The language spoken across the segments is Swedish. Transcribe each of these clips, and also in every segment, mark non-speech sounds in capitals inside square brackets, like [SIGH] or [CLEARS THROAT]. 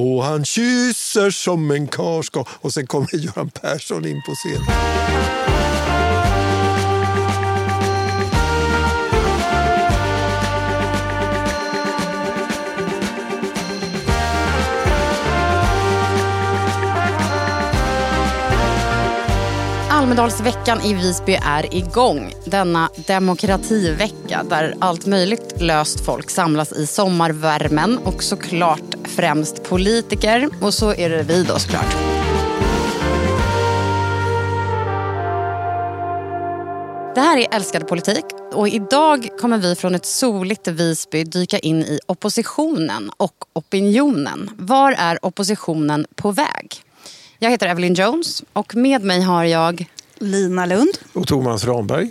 och han kysser som en karl ska. Och sen kommer Göran Persson in på scenen. Almedalsveckan i Visby är igång. Denna demokrativecka där allt möjligt löst folk samlas i sommarvärmen och såklart främst politiker. Och så är det vi då såklart. Det här är Älskad politik och idag kommer vi från ett soligt Visby dyka in i oppositionen och opinionen. Var är oppositionen på väg? Jag heter Evelyn Jones och med mig har jag Lina Lund. Och Thomas Ramberg.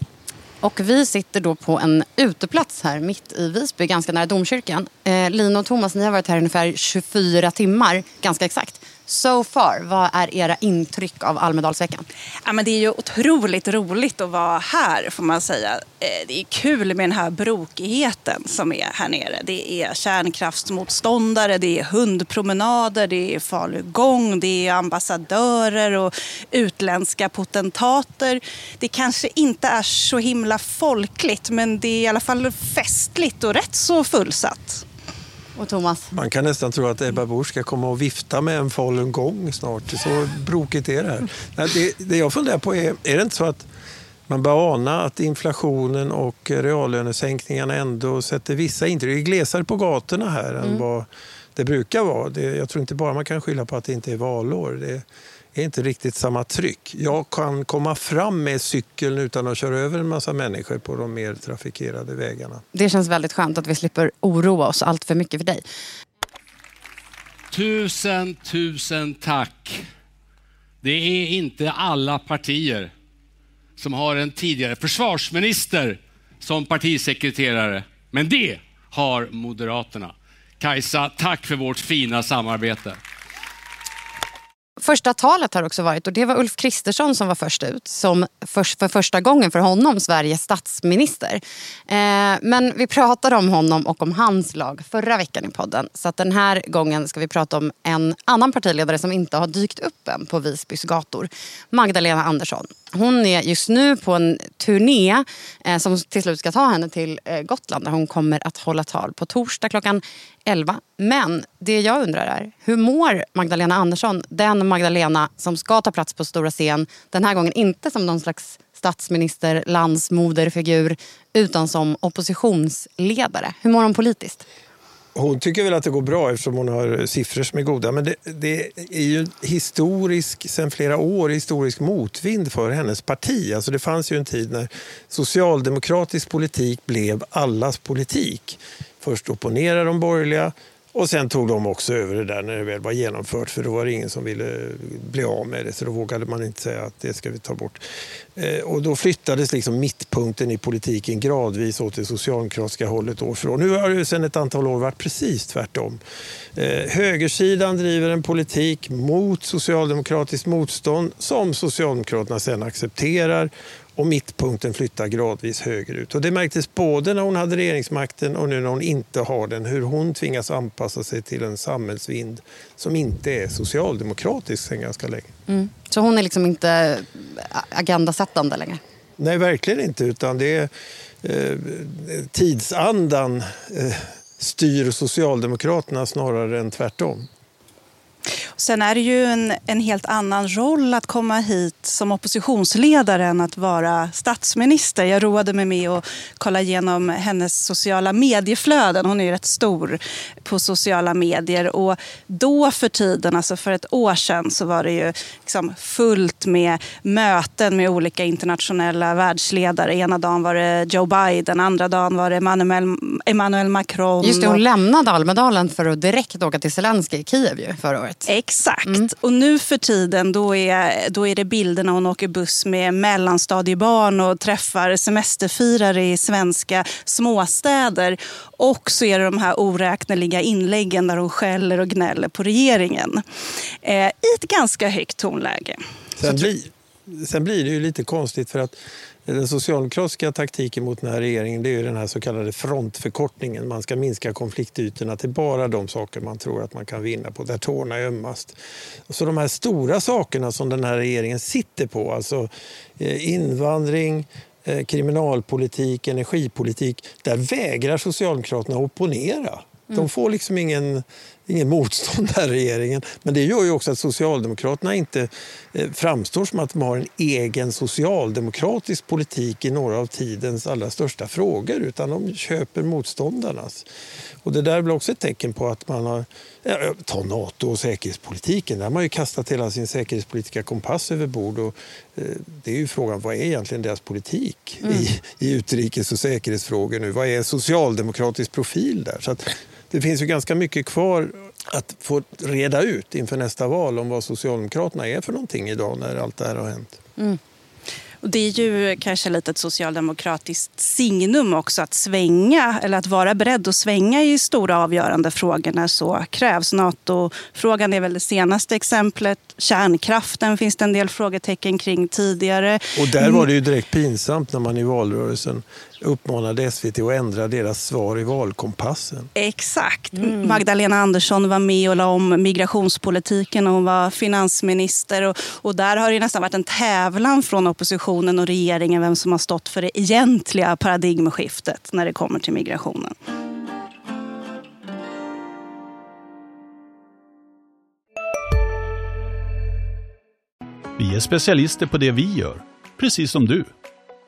Och vi sitter då på en uteplats här mitt i Visby, ganska nära domkyrkan. Eh, Lina och Thomas, ni har varit här ungefär 24 timmar, ganska exakt. So far, vad är era intryck av Almedalsveckan? Ja, men det är ju otroligt roligt att vara här får man säga. Eh, det är kul med den här brokigheten som är här nere. Det är kärnkraftsmotståndare, det är hundpromenader, det är falugång, det är ambassadörer och utländska potentater. Det kanske inte är så himla folkligt men det är i alla fall festligt och rätt så fullsatt. Och Thomas? Man kan nästan tro att Ebba Busch ska komma och vifta med en falungong snart. Så brokigt är det här. Det, det jag funderar på är, är det inte så att man bör ana att inflationen och reallönesänkningarna ändå sätter vissa intryck. Det är glesare på gatorna här mm. än vad det brukar vara. Det, jag tror inte bara man kan skylla på att det inte är valår. Det, är inte riktigt samma tryck. Jag kan komma fram med cykeln utan att köra över en massa människor på de mer trafikerade vägarna. Det känns väldigt skönt att vi slipper oroa oss allt för mycket för dig. Tusen, tusen tack. Det är inte alla partier som har en tidigare försvarsminister som partisekreterare. Men det har Moderaterna. Kajsa, tack för vårt fina samarbete. Första talet har också varit, och det var Ulf Kristersson som var först ut, som för, för första gången för honom Sveriges statsminister. Eh, men vi pratade om honom och om hans lag förra veckan i podden. Så att den här gången ska vi prata om en annan partiledare som inte har dykt upp än på Visbys gator. Magdalena Andersson. Hon är just nu på en turné eh, som till slut ska ta henne till eh, Gotland där hon kommer att hålla tal på torsdag klockan 11. Men det jag undrar är, hur mår Magdalena Andersson? Den Magdalena som ska ta plats på stora scen. Den här gången inte som någon slags statsminister, landsmoderfigur utan som oppositionsledare. Hur mår hon politiskt? Hon tycker väl att det går bra eftersom hon har siffror som är goda. Men det, det är ju historisk, sen flera år historisk motvind för hennes parti. Alltså det fanns ju en tid när socialdemokratisk politik blev allas politik. Först opponerade de borgerliga och sen tog de också över det där när det väl var genomfört för då var det ingen som ville bli av med det så då vågade man inte säga att det ska vi ta bort. Eh, och då flyttades liksom mittpunkten i politiken gradvis åt det socialdemokratiska hållet år för år. Nu har det sedan ett antal år varit precis tvärtom. Eh, högersidan driver en politik mot socialdemokratiskt motstånd som Socialdemokraterna sen accepterar och mittpunkten flyttar gradvis högerut. Och det märktes både när hon hade regeringsmakten och nu när hon inte har den, hur hon tvingas anpassa sig till en samhällsvind som inte är socialdemokratisk sedan ganska länge. Mm. Så hon är liksom inte agendasättande längre? Nej, verkligen inte. Utan det är eh, tidsandan eh, styr Socialdemokraterna snarare än tvärtom. Sen är det ju en, en helt annan roll att komma hit som oppositionsledare än att vara statsminister. Jag roade mig med att kolla igenom hennes sociala medieflöden. Hon är ju rätt stor på sociala medier. Och då för tiden, alltså för ett år sedan, så var det ju liksom fullt med möten med olika internationella världsledare. Ena dagen var det Joe Biden, andra dagen var det Emmanuel, Emmanuel Macron. Just det, hon lämnade Almedalen för att direkt åka till Zelensky i Kiev ju, förra året. Exakt. Mm. Och nu för tiden då är, då är det bilder när hon åker buss med mellanstadiebarn och träffar semesterfirare i svenska småstäder. Och så är det de här oräkneliga inläggen där hon skäller och gnäller på regeringen. Eh, I ett ganska högt tonläge. Sen blir, sen blir det ju lite konstigt för att Den socialdemokratiska taktiken mot den här regeringen det är den här så kallade frontförkortningen. Man ska minska konfliktytorna till bara de saker man tror att man kan vinna på, där tårna är ömmast. Så de här stora sakerna som den här regeringen sitter på, alltså eh, invandring, eh, kriminalpolitik, energipolitik, där vägrar Socialdemokraterna opponera. De mm. får liksom ingen, ingen motstånd där regeringen. Men det gör ju också att Socialdemokraterna inte eh, framstår som att de har en egen socialdemokratisk politik i några av tidens allra största frågor utan de köper motståndarnas. Och det där är väl också ett tecken på att man har... Ja, ta Nato och säkerhetspolitiken. Där har man ju kastat hela sin säkerhetspolitiska kompass över bord. Och, eh, det är ju frågan, vad är egentligen deras politik mm. i, i utrikes och säkerhetsfrågor nu? Vad är socialdemokratisk profil där? Så att, det finns ju ganska mycket kvar att få reda ut inför nästa val om vad Socialdemokraterna är för någonting idag när allt det här har hänt. Mm. Och det är ju kanske lite ett socialdemokratiskt signum också att svänga eller att vara beredd att svänga i stora avgörande frågor när så krävs. NATO-frågan är väl det senaste exemplet. Kärnkraften finns det en del frågetecken kring tidigare. Och där var det ju direkt pinsamt när man i valrörelsen uppmanade SVT att ändra deras svar i valkompassen. Exakt. Mm. Magdalena Andersson var med och la om migrationspolitiken och hon var finansminister. Och, och, där har det nästan varit en tävlan från oppositionen och regeringen vem som har stått för det egentliga paradigmskiftet när det kommer till migrationen. Vi är specialister på det vi gör, precis som du.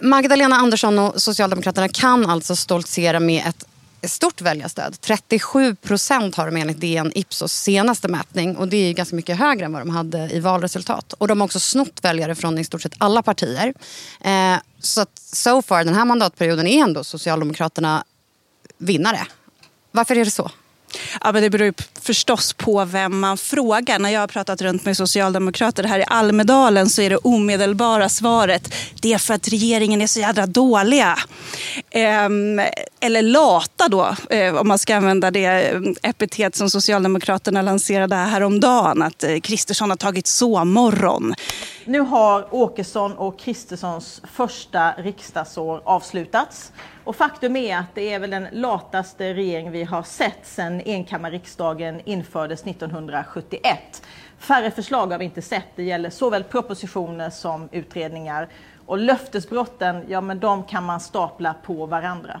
Magdalena Andersson och Socialdemokraterna kan alltså stoltsera med ett stort väljarstöd. 37 procent har de enligt DN Ipsos senaste mätning. Och Det är ganska mycket högre än vad de hade i valresultat. Och De har också snott väljare från i stort sett alla partier. Eh, så att so far den här mandatperioden är ändå Socialdemokraterna vinnare. Varför är det så? Ja, men det beror ju förstås på vem man frågar. När jag har pratat runt med socialdemokrater här i Almedalen så är det omedelbara svaret det är för att regeringen är så jädra dåliga. Ehm, eller lata då, eh, om man ska använda det eh, epitet som Socialdemokraterna lanserade häromdagen. Att eh, Kristersson har tagit sovmorgon. Nu har Åkesson och Kristerssons första riksdagsår avslutats. Och faktum är att det är väl den lataste regering vi har sett sedan enkammarriksdagen infördes 1971. Färre förslag har vi inte sett. Det gäller såväl propositioner som utredningar. Och löftesbrotten, ja men de kan man stapla på varandra.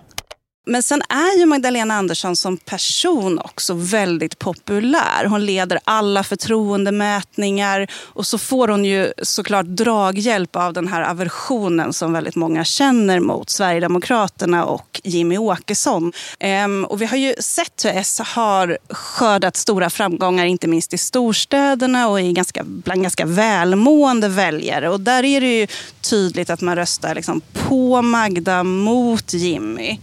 Men sen är ju Magdalena Andersson som person också väldigt populär. Hon leder alla förtroendemätningar och så får hon ju såklart draghjälp av den här aversionen som väldigt många känner mot Sverigedemokraterna och Jimmy Åkesson. Ehm, och vi har ju sett hur S har skördat stora framgångar, inte minst i storstäderna och i ganska, bland ganska välmående väljare. Och där är det ju tydligt att man röstar liksom på Magda mot Jimmy.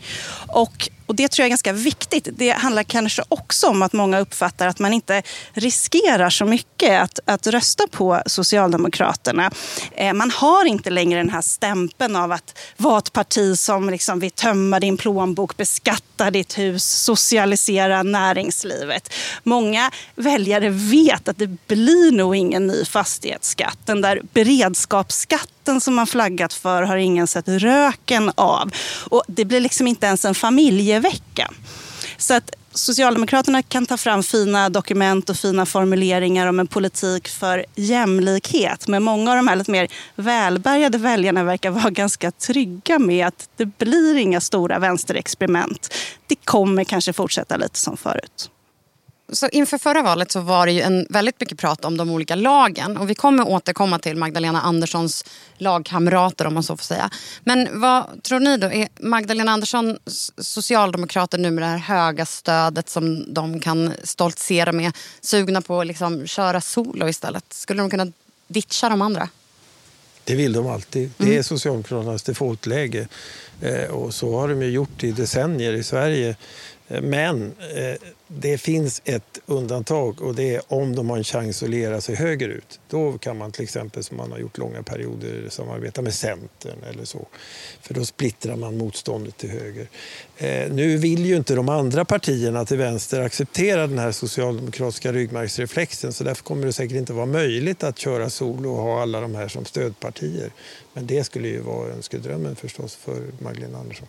Och och Det tror jag är ganska viktigt. Det handlar kanske också om att många uppfattar att man inte riskerar så mycket att, att rösta på Socialdemokraterna. Eh, man har inte längre den här stämpeln av att vara ett parti som liksom vill tömma din plånbok, beskatta ditt hus, socialisera näringslivet. Många väljare vet att det blir nog ingen ny fastighetsskatt. Den där beredskapsskatten som man flaggat för har ingen sett röken av. Och Det blir liksom inte ens en familje vecka. Så att Socialdemokraterna kan ta fram fina dokument och fina formuleringar om en politik för jämlikhet. Men många av de här lite mer välbärgade väljarna verkar vara [LAUGHS] ganska trygga med att det blir inga stora vänsterexperiment. Det kommer kanske fortsätta lite som förut så inför förra valet så var det ju en väldigt mycket prat om de olika lagen. Och vi kommer återkomma till Magdalena Anderssons lagkamrater om man så får säga. Men vad tror ni då? Är Magdalena Andersson socialdemokrater nu med det här höga stödet som de kan stoltsera med sugna på att liksom köra solo istället? Skulle de kunna ditcha de andra? Det vill de alltid. Det är mm. Socialdemokraternas defaultläge. Eh, och så har de ju gjort i decennier i Sverige. Eh, men eh, det finns ett undantag och det är om de har en chans att lera sig högerut. Då kan man till exempel, som man har gjort långa perioder, samarbeta med Centern eller så. För då splittrar man motståndet till höger. Eh, nu vill ju inte de andra partierna till vänster acceptera den här socialdemokratiska ryggmärgsreflexen så därför kommer det säkert inte vara möjligt att köra solo och ha alla de här som stödpartier. Men det skulle ju vara önskedrömmen förstås för Magdalena Andersson.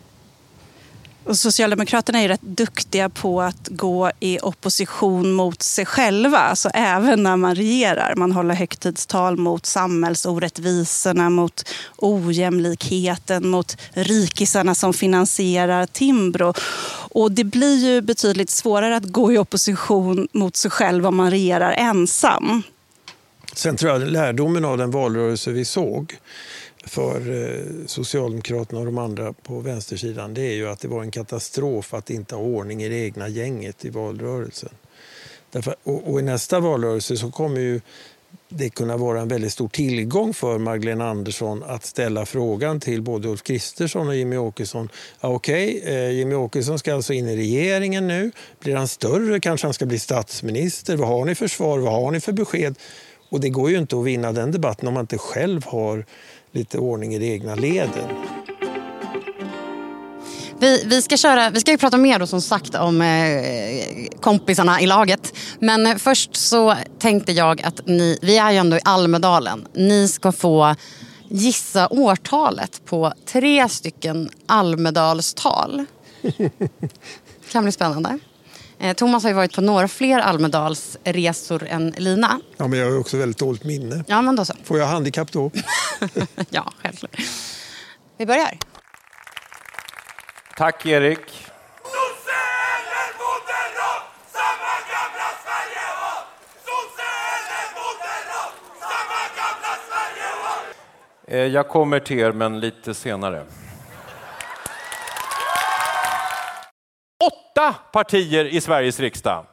Och Socialdemokraterna är rätt duktiga på att gå i opposition mot sig själva, alltså även när man regerar. Man håller högtidstal mot samhällsorättvisorna, mot ojämlikheten, mot rikisarna som finansierar Timbro. Och det blir ju betydligt svårare att gå i opposition mot sig själv om man regerar ensam. Sen tror jag lärdomen av den valrörelse vi såg för eh, Socialdemokraterna och de andra på vänstersidan det är ju att det var en katastrof att inte ha ordning i det egna gänget i valrörelsen. Därför, och, och, I nästa valrörelse så kommer ju det kunna vara en väldigt stor tillgång för Magdalena Andersson att ställa frågan till både Ulf Kristersson och Jimmy Åkesson. Ja, Okej, okay, eh, Jimmy Åkesson ska alltså in i regeringen nu. Blir han större kanske han ska bli statsminister. Vad har ni för svar? Vad har ni för besked? Och det går ju inte att vinna den debatten om man inte själv har lite ordning i de egna leden. Vi, vi, ska köra, vi ska ju prata mer då, som sagt om eh, kompisarna i laget. Men först så tänkte jag att ni, vi är ju ändå i Almedalen. Ni ska få gissa årtalet på tre stycken Almedalstal. [LAUGHS] kan bli spännande. Eh, Thomas har ju varit på några fler Almedalsresor än Lina. Ja, men jag har också väldigt dåligt minne. Ja, men då så. Får jag handikapp då? [LAUGHS] ja, självklart. Vi börjar. Tack, Erik. Eh, jag kommer till er, men lite senare. Partier i Sveriges riksdag.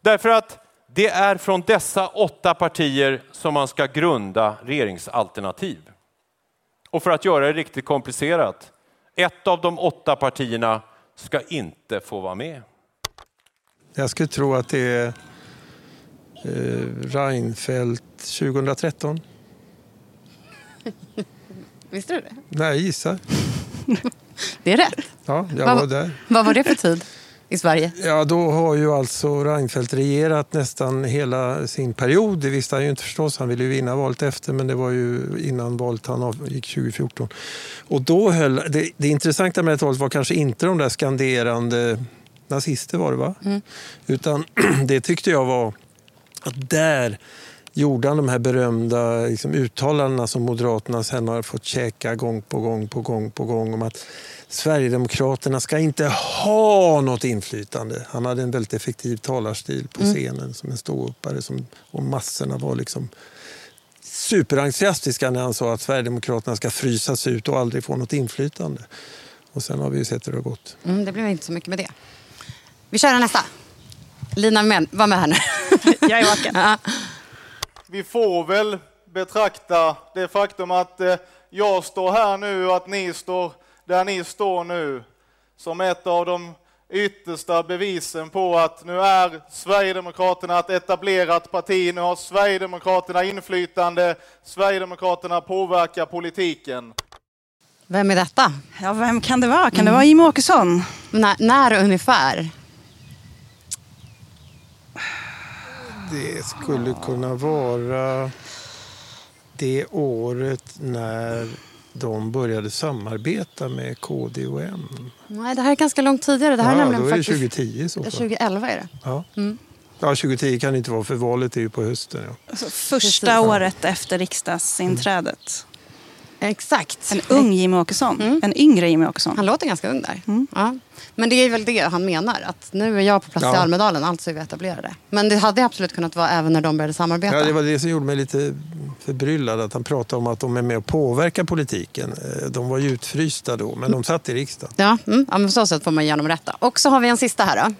Därför att det är från dessa åtta partier som man ska grunda regeringsalternativ. Och för att göra det riktigt komplicerat, ett av de åtta partierna ska inte få vara med. Jag skulle tro att det är eh, Reinfeldt 2013. [LAUGHS] Visste du det? Nej, gissar. [LAUGHS] Det är rätt. Ja, jag vad, var där. Vad var det för tid i Sverige? Ja, då har ju alltså Reinfeldt regerat nästan hela sin period. Det visste han ju inte förstås. Han ville ju vinna valet efter, men det var ju innan valet han avgick 2014. Och då höll, det, det intressanta med det valet var kanske inte de där skanderande nazister var det va? Mm. Utan [CLEARS THROAT] det tyckte jag var att där gjorde han de här berömda liksom, uttalandena som Moderaterna sen har fått käka gång på gång på gång på gång om att Sverigedemokraterna ska inte ha något inflytande. Han hade en väldigt effektiv talarstil på mm. scenen mm. som en ståuppare som, och massorna var liksom superentusiastiska när han sa att Sverigedemokraterna ska frysas ut och aldrig få något inflytande. Och sen har vi ju sett hur det har gått. Mm, det blev inte så mycket med det. Vi kör nästa. Lina var med här nu. Jag är vaken. [LAUGHS] Vi får väl betrakta det faktum att eh, jag står här nu och att ni står där ni står nu som ett av de yttersta bevisen på att nu är Sverigedemokraterna ett etablerat parti, nu har Sverigedemokraterna inflytande, Sverigedemokraterna påverkar politiken. Vem är detta? Ja, vem kan det vara? Kan mm. det vara Jimmie Åkesson? När, när ungefär? Det skulle kunna vara det året när de började samarbeta med KD och M. Nej, det här är ganska långt tidigare. Det här ja, är nämligen då är det faktiskt... 2010 så 2011 är det. Ja. Mm. ja, 2010 kan det inte vara för valet är ju på hösten. Ja. Alltså, första Precis. året efter riksdagsinträdet. Exakt. En ung Jimmy Åkesson. En yngre Jimmy Åkesson. Han låter ganska ung där. Ja. Men det är väl det han menar. Att nu är jag på plats i Ja. Almedalen, alltså är vi etablerade. Men det hade absolut kunnat vara även när de började samarbeta. Ja, det var det som gjorde mig lite förbryllad, att han pratade om att de är med och påverkar politiken. Eh, De var ju utfrysta då, men de satt i riksdagen. Ja, mm. ja men på så sätt får man igenom rätta. Och så har vi en sista här då.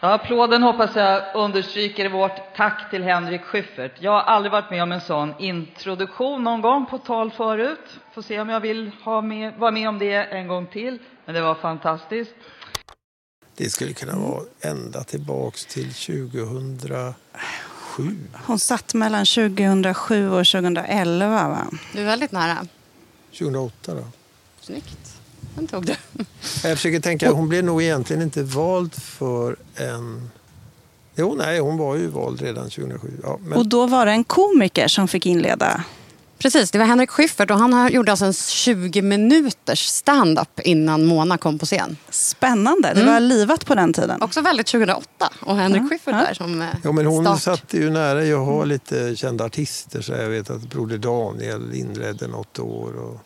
Ja, applåden hoppas jag understryker vårt tack till Henrik Schyffert. Jag har aldrig varit med om en sån introduktion någon gång på tal förut. Får se om jag vill ha med, vara med om det en gång till. Men det var fantastiskt. Det skulle kunna vara ända tillbaks till 2007. Hon satt mellan 2007 och 2011 va? Du är väldigt nära. 2008 då. Snyggt. Den tog du. Jag försöker tänka, hon blev nog egentligen inte vald för en... Jo, nej, hon var ju vald redan 2007. Ja, men... Och då var det en komiker som fick inleda. Precis, det var Henrik Schyffert och han har- gjorde alltså en 20 minuters stand-up innan Mona kom på scen. Spännande. Det Mm. var livat på den tiden. Också väldigt 2008 och Henrik Ja, Schyffert ja. där som eh, Ja, men hon start. satt ju nära. Jag har lite kända artister. Så jag vet att Broder Daniel inledde något år. Och,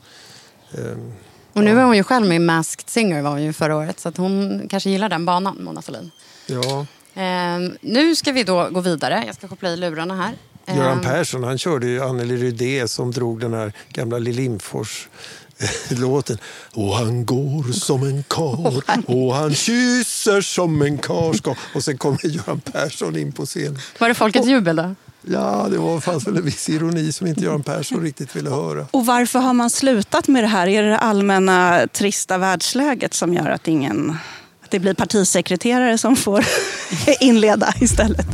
ehm, Och nu är hon ju själv med i Masked Singer var hon ju förra året. Så att hon kanske gillar den banan, Mona Sahlin. ja, Ehm, nu ska vi då gå vidare. Jag ska koppla i lurarna här. Ehm, Göran Persson han körde ju Anneli Rydé som drog den här gamla Lill Lindfors-låten. [LAUGHS] Och han går som en kar [LAUGHS] och han kysser som en kar ska. Och sen kommer Göran Persson in på scenen. Var det folkets jubel då? Ja, det var, fanns väl en viss ironi som inte Göran Persson riktigt ville höra. Och varför har man slutat med det här? Är det det allmänna trista världsläget som gör att, ingen, att det blir partisekreterare som får [LAUGHS] inleda istället?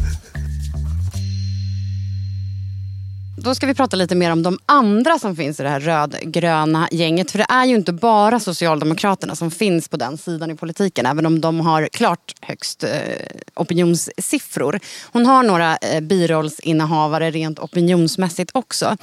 Då ska vi prata lite mer om de andra som finns i det här rödgröna gänget. För det är ju inte bara Socialdemokraterna som finns på den sidan i politiken. Även om de har klart högst eh, opinionssiffror. Hon har några eh, birollsinnehavare rent opinionsmässigt också.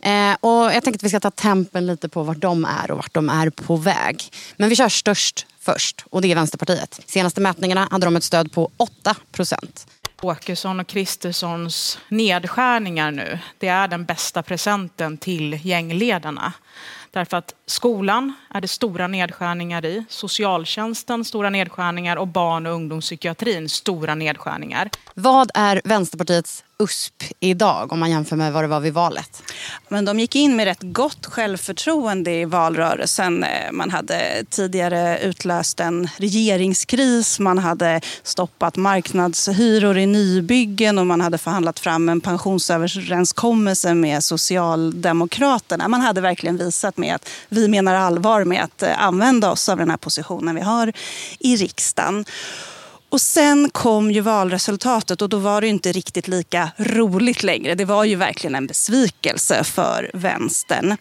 Eh, och jag tänkte att vi ska ta tempen lite på vart de är och vart de är på väg. Men vi kör störst först och det är Vänsterpartiet. Senaste mätningarna hade de ett stöd på 8 procent. Åkesson och Kristerssons nedskärningar nu, det är den bästa presenten till gängledarna. Därför att skolan är det stora nedskärningar i, socialtjänsten stora nedskärningar och barn och ungdomspsykiatrin stora nedskärningar. Vad är Vänsterpartiets USP idag om man jämför med vad det var vid valet? Men de gick in med rätt gott självförtroende i valrörelsen. Eh, man hade tidigare utlöst en regeringskris, man hade stoppat marknadshyror i nybyggen och man hade förhandlat fram en pensionsöverenskommelse med Socialdemokraterna. Man hade verkligen visat med att vi menar allvar med att eh, använda oss av den här positionen vi har i riksdagen. Och sen kom ju valresultatet och då var det inte riktigt lika roligt längre. Det var ju verkligen en besvikelse för vänstern.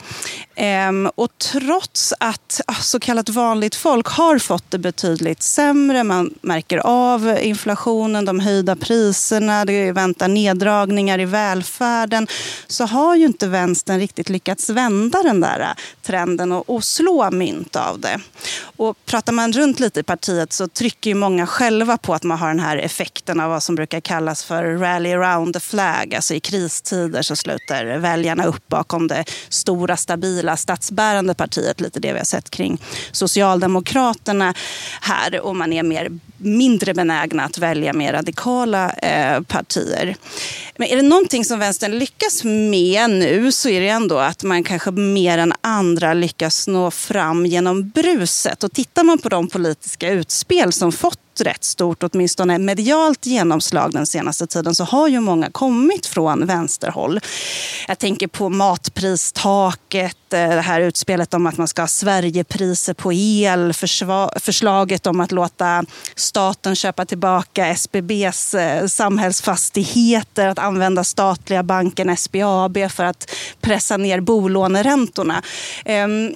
Ehm, och trots att så kallat vanligt folk har fått det betydligt sämre, man märker av inflationen, de höjda priserna, det väntar neddragningar i välfärden, så har ju inte vänstern riktigt lyckats vända den där trenden och, och slå mynt av det. Och pratar man runt lite i partiet så trycker ju många själva på att man har den här effekten av vad som brukar kallas för rally around the flag. Alltså i kristider så sluter väljarna upp bakom det stora, stabila, statsbärande partiet. Lite det vi har sett kring Socialdemokraterna här. Och man är mer, mindre benägna att välja mer radikala eh, partier. Men är det någonting som vänstern lyckas med nu så är det ändå att man kanske mer än andra lyckas nå fram genom bruset. Och tittar man på de politiska utspel som fått rätt stort, åtminstone medialt genomslag den senaste tiden så har ju många kommit från vänsterhåll. Jag tänker på matpristaket, eh, det här utspelet om att man ska ha Sverigepriser på el, förslaget om att låta staten köpa tillbaka SBBs eh, samhällsfastigheter, att använda statliga banken SBAB för att pressa ner bolåneräntorna. Ehm,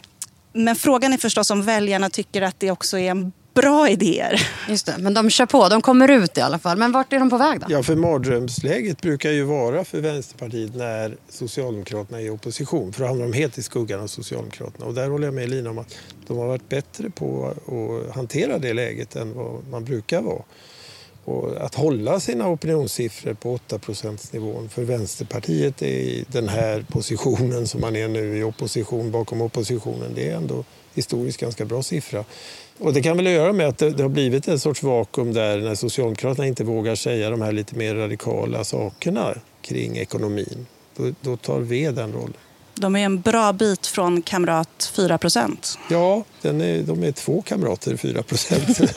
men frågan är förstås om väljarna tycker att det också är en bra idéer. Just det, men de kör på, de kommer ut i alla fall. Men vart är de på väg då? Ja, för mardrömsläget brukar ju vara för Vänsterpartiet när Socialdemokraterna är i opposition. För då hamnar de helt i skuggan av Socialdemokraterna. Och där håller jag med Lina om att de har varit bättre på att hantera det läget än vad man brukar vara. och att hålla sina opinionssiffror på 8 nivån för Vänsterpartiet i den här positionen som man är nu i opposition bakom oppositionen. Det är ändå historiskt ganska bra siffra. Och det kan väl göra med att det, det har blivit en sorts vakuum där när Socialdemokraterna inte vågar säga de här lite mer radikala sakerna kring ekonomin. Då, då tar V den rollen. De är en bra bit från kamrat 4 procent. Ja, den är, de är två kamrater 4 procent. [LAUGHS]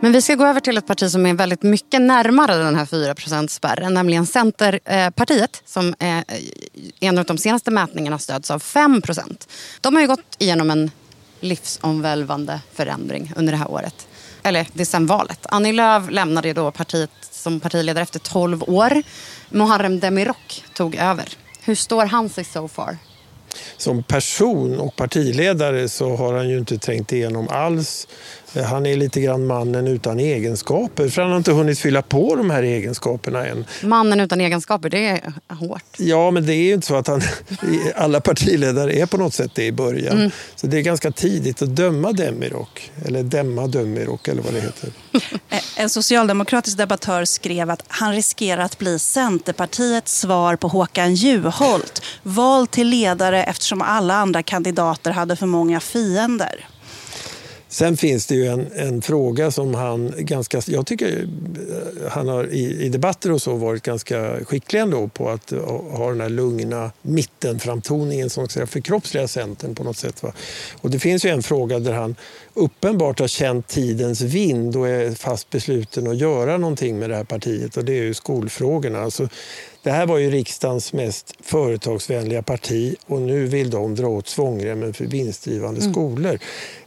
Men vi ska gå över till ett parti som är väldigt mycket närmare den här 4 spärren, nämligen Centerpartiet som eh, en av de senaste mätningarna stöds av 5% De har ju gått igenom en livsomvälvande förändring under det här året. Eller det är sen valet. Annie Lööf lämnade då partiet som partiledare efter 12 år. Muharrem Demirok tog över. Hur står han sig so far? Som person och partiledare så har han ju inte trängt igenom alls han är lite grann mannen utan egenskaper, för han har inte hunnit fylla på de här egenskaperna än. Mannen utan egenskaper, det är hårt. Ja, men det är ju inte så att han, [LAUGHS] alla partiledare är på något sätt det i början. Mm. Så det är ganska tidigt att döma Demirok, eller dämma Demirok eller vad det heter. [LAUGHS] En socialdemokratisk debattör skrev att han riskerar att bli Centerpartiets svar på Håkan Juholt. Vald till ledare eftersom alla andra kandidater hade för många fiender. Sen finns det ju en, en, fråga som han ganska... Jag tycker eh, han har i, i, debatter och så varit ganska skicklig ändå på att eh, ha den här lugna mittenframtoningen som ska förkroppsliga Centern på något sätt. Va? Och det finns ju en fråga där han uppenbart har känt tidens vind och är fast besluten att göra någonting med det här partiet och det är ju skolfrågorna. Alltså, det här var ju riksdagens mest företagsvänliga parti och nu vill de dra åt svångremmen för vinstdrivande mm. skolor.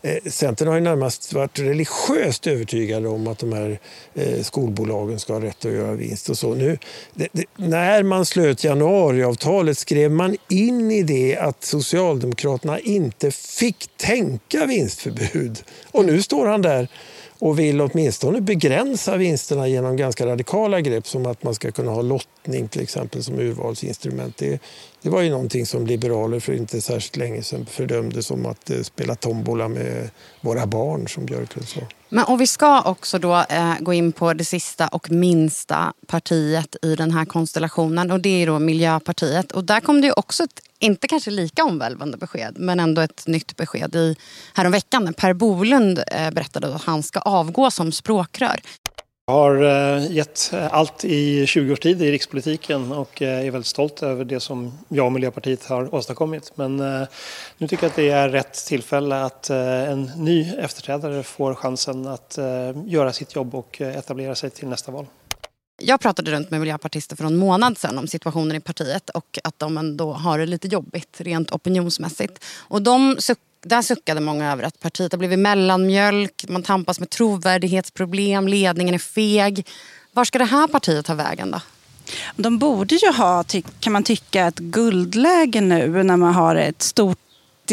Eh, Centern har ju närmast varit religiöst övertygade om att de här eh, skolbolagen ska ha rätt att göra vinst. och så. Nu, det, det, när man slöt januariavtalet skrev man in i det att Socialdemokraterna inte fick tänka vinstförbud. Och nu står han där och vill åtminstone begränsa vinsterna genom ganska radikala grepp som att man ska kunna ha lottning till exempel som urvalsinstrument. Det, det var ju någonting som liberaler för inte särskilt länge sedan fördömde som att eh, spela tombola med våra barn som Björklund sa. Men och vi ska också då eh, gå in på det sista och minsta partiet i den här konstellationen och det är då Miljöpartiet. Och där kom det ju också ett inte kanske lika omvälvande besked, men ändå ett nytt besked i, häromveckan. Per Bolund eh, berättade att han ska avgå som språkrör. Jag har eh, gett allt i 20 års tid i rikspolitiken och eh, är väldigt stolt över det som jag och Miljöpartiet har åstadkommit. Men nu tycker jag att det är rätt tillfälle att en ny efterträdare får chansen att göra sitt jobb och etablera sig till nästa val. Jag pratade runt med miljöpartister för en månad sedan om situationen i partiet och att de ändå har det lite jobbigt rent opinionsmässigt. Och de suck, där suckade många över att partiet har blivit mellanmjölk, man tampas med trovärdighetsproblem, ledningen är feg. Var ska det här partiet ta vägen då? De borde ju ha, kan man tycka, ett guldläge nu när man har ett stort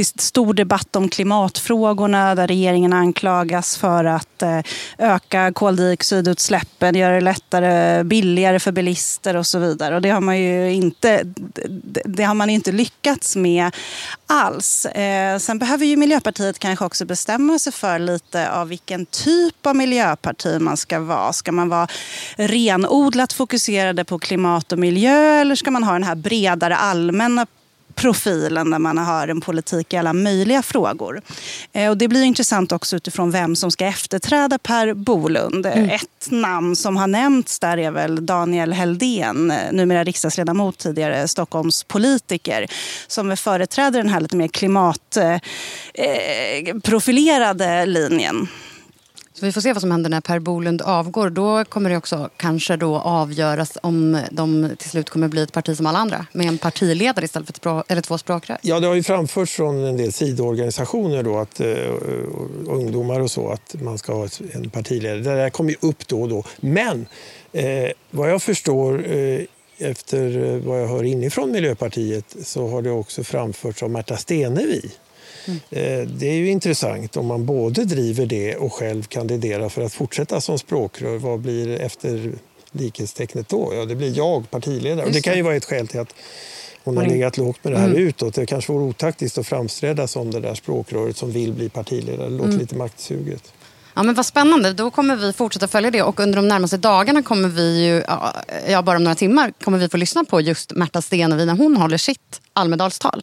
stor debatt om klimatfrågorna där regeringen anklagas för att eh, öka koldioxidutsläppen, göra det lättare, billigare för bilister och så vidare. Och det har man ju inte, det har man inte lyckats med alls. Eh, sen behöver ju Miljöpartiet kanske också bestämma sig för lite av vilken typ av miljöparti man ska vara. Ska man vara renodlat fokuserade på klimat och miljö eller ska man ha den här bredare allmänna profilen där man har en politik i alla möjliga frågor. Eh, och det blir intressant också utifrån vem som ska efterträda Per Bolund. Mm. Ett namn som har nämnts där är väl Daniel Heldén, numera riksdagsledamot, tidigare Stockholmspolitiker, som företräder den här lite mer klimatprofilerade eh, linjen. Så vi får se vad som händer när Per Bolund avgår. Då kommer det också kanske då avgöras om de till slut kommer bli ett parti som alla andra med en partiledare istället för språk, eller två språkrör. Ja, det har ju framförts från en del sidoorganisationer då att uh, ungdomar och så att man ska ha en partiledare. Det där kommer ju upp då och då. Men eh, vad jag förstår eh, efter vad jag hör inifrån Miljöpartiet så har det också framförts av Märta Stenevi Mm. Det är ju intressant om man både driver det och själv kandiderar för att fortsätta som språkrör. Vad blir efter likhetstecknet då? Ja, det blir jag, partiledare. Och det kan ju vara ett skäl till att hon har legat lågt med det här mm. utåt. Det kanske vore otaktiskt att framträda som det där språkröret som vill bli partiledare. Det låter mm. lite maktsuget. Ja, men vad spännande. Då kommer vi fortsätta följa det och under de närmaste dagarna kommer vi ju, ja, bara om några timmar, kommer vi få lyssna på just Märta Stenevi när hon håller sitt Almedalstal.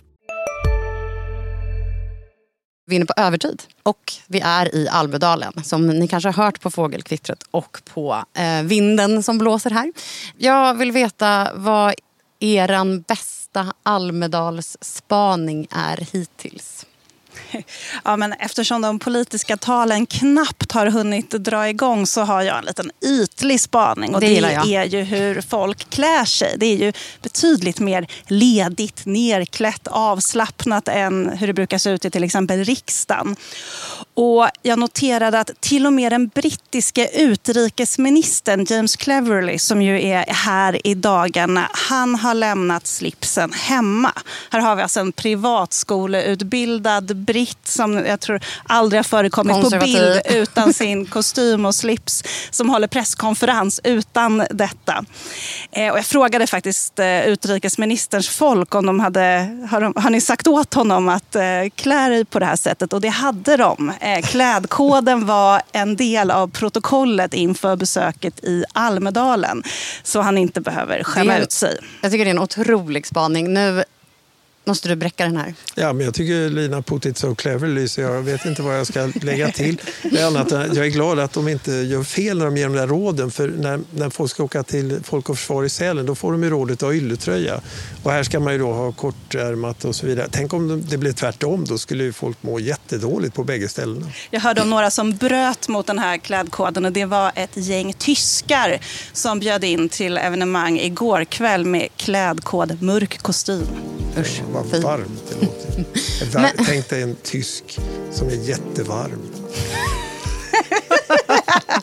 Vi är inne på övertid och vi är i Almedalen som ni kanske har hört på fågelkvittret och på eh, vinden som blåser här. Jag vill veta vad eran bästa Almedalsspaning är hittills. [LAUGHS] Ja, men eftersom de politiska talen knappt har hunnit dra igång så har jag en liten ytlig spaning. Och det, det är ju hur folk klär sig. Det är ju betydligt mer ledigt, nerklätt, avslappnat än hur det brukar se ut i till exempel riksdagen. Och jag noterade att till och med den brittiske utrikesministern James Cleverly som ju är här i dagarna, han har lämnat slipsen hemma. Här har vi alltså en privatskoleutbildad britt som jag tror aldrig har förekommit på bild utan sin kostym och slips som håller presskonferens utan detta. Eh, och jag frågade faktiskt eh, utrikesministerns folk om de hade, har, de, har ni sagt åt honom att eh, klä dig på det här sättet och det hade de. Eh, klädkoden var en del av protokollet inför besöket i Almedalen så han inte behöver skämma ut sig. Jag tycker det är en otrolig spaning. Nu måste du bräcka den här. Ja, men jag tycker Lina put it so cleverly så jag vet inte vad jag ska lägga till. Det annat, jag är glad att de inte gör fel när de ger de där råden. För när, när folk ska åka till Folk och Försvar i Sälen då får de ju rådet att ha ylletröja. Och här ska man ju då ha kortärmat och så vidare. Tänk om det blev tvärtom, då skulle ju folk må jättedåligt på bägge ställena. Jag hörde om några som bröt mot den här klädkoden och det var ett gäng tyskar som bjöd in till evenemang igår kväll med klädkod mörk kostym. Usch vad fint. varmt det låter. [LAUGHS] Men... Tänk dig en tysk som är jättevarm. [LAUGHS]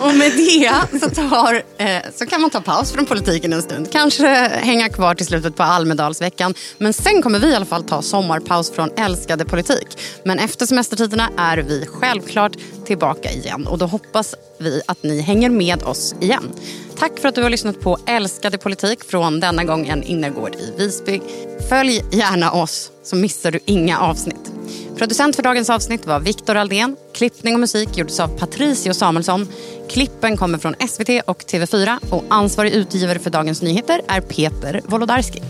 Och med det så, tar, eh, så kan man ta paus från politiken en stund. Kanske hänga kvar till slutet på Almedalsveckan. Men sen kommer vi i alla fall ta sommarpaus från älskade politik. Men efter semestertiderna är vi självklart tillbaka igen. Och då hoppas vi att ni hänger med oss igen. Tack för att du har lyssnat på Älskade politik från denna gång en innergård i Visby. Följ gärna oss så missar du inga avsnitt. Producent för dagens avsnitt var Viktor Aldén. Klippning och musik gjordes av Patricio Samuelsson. Klippen kommer från SVT och TV4 och ansvarig utgivare för Dagens Nyheter är Peter Wolodarski.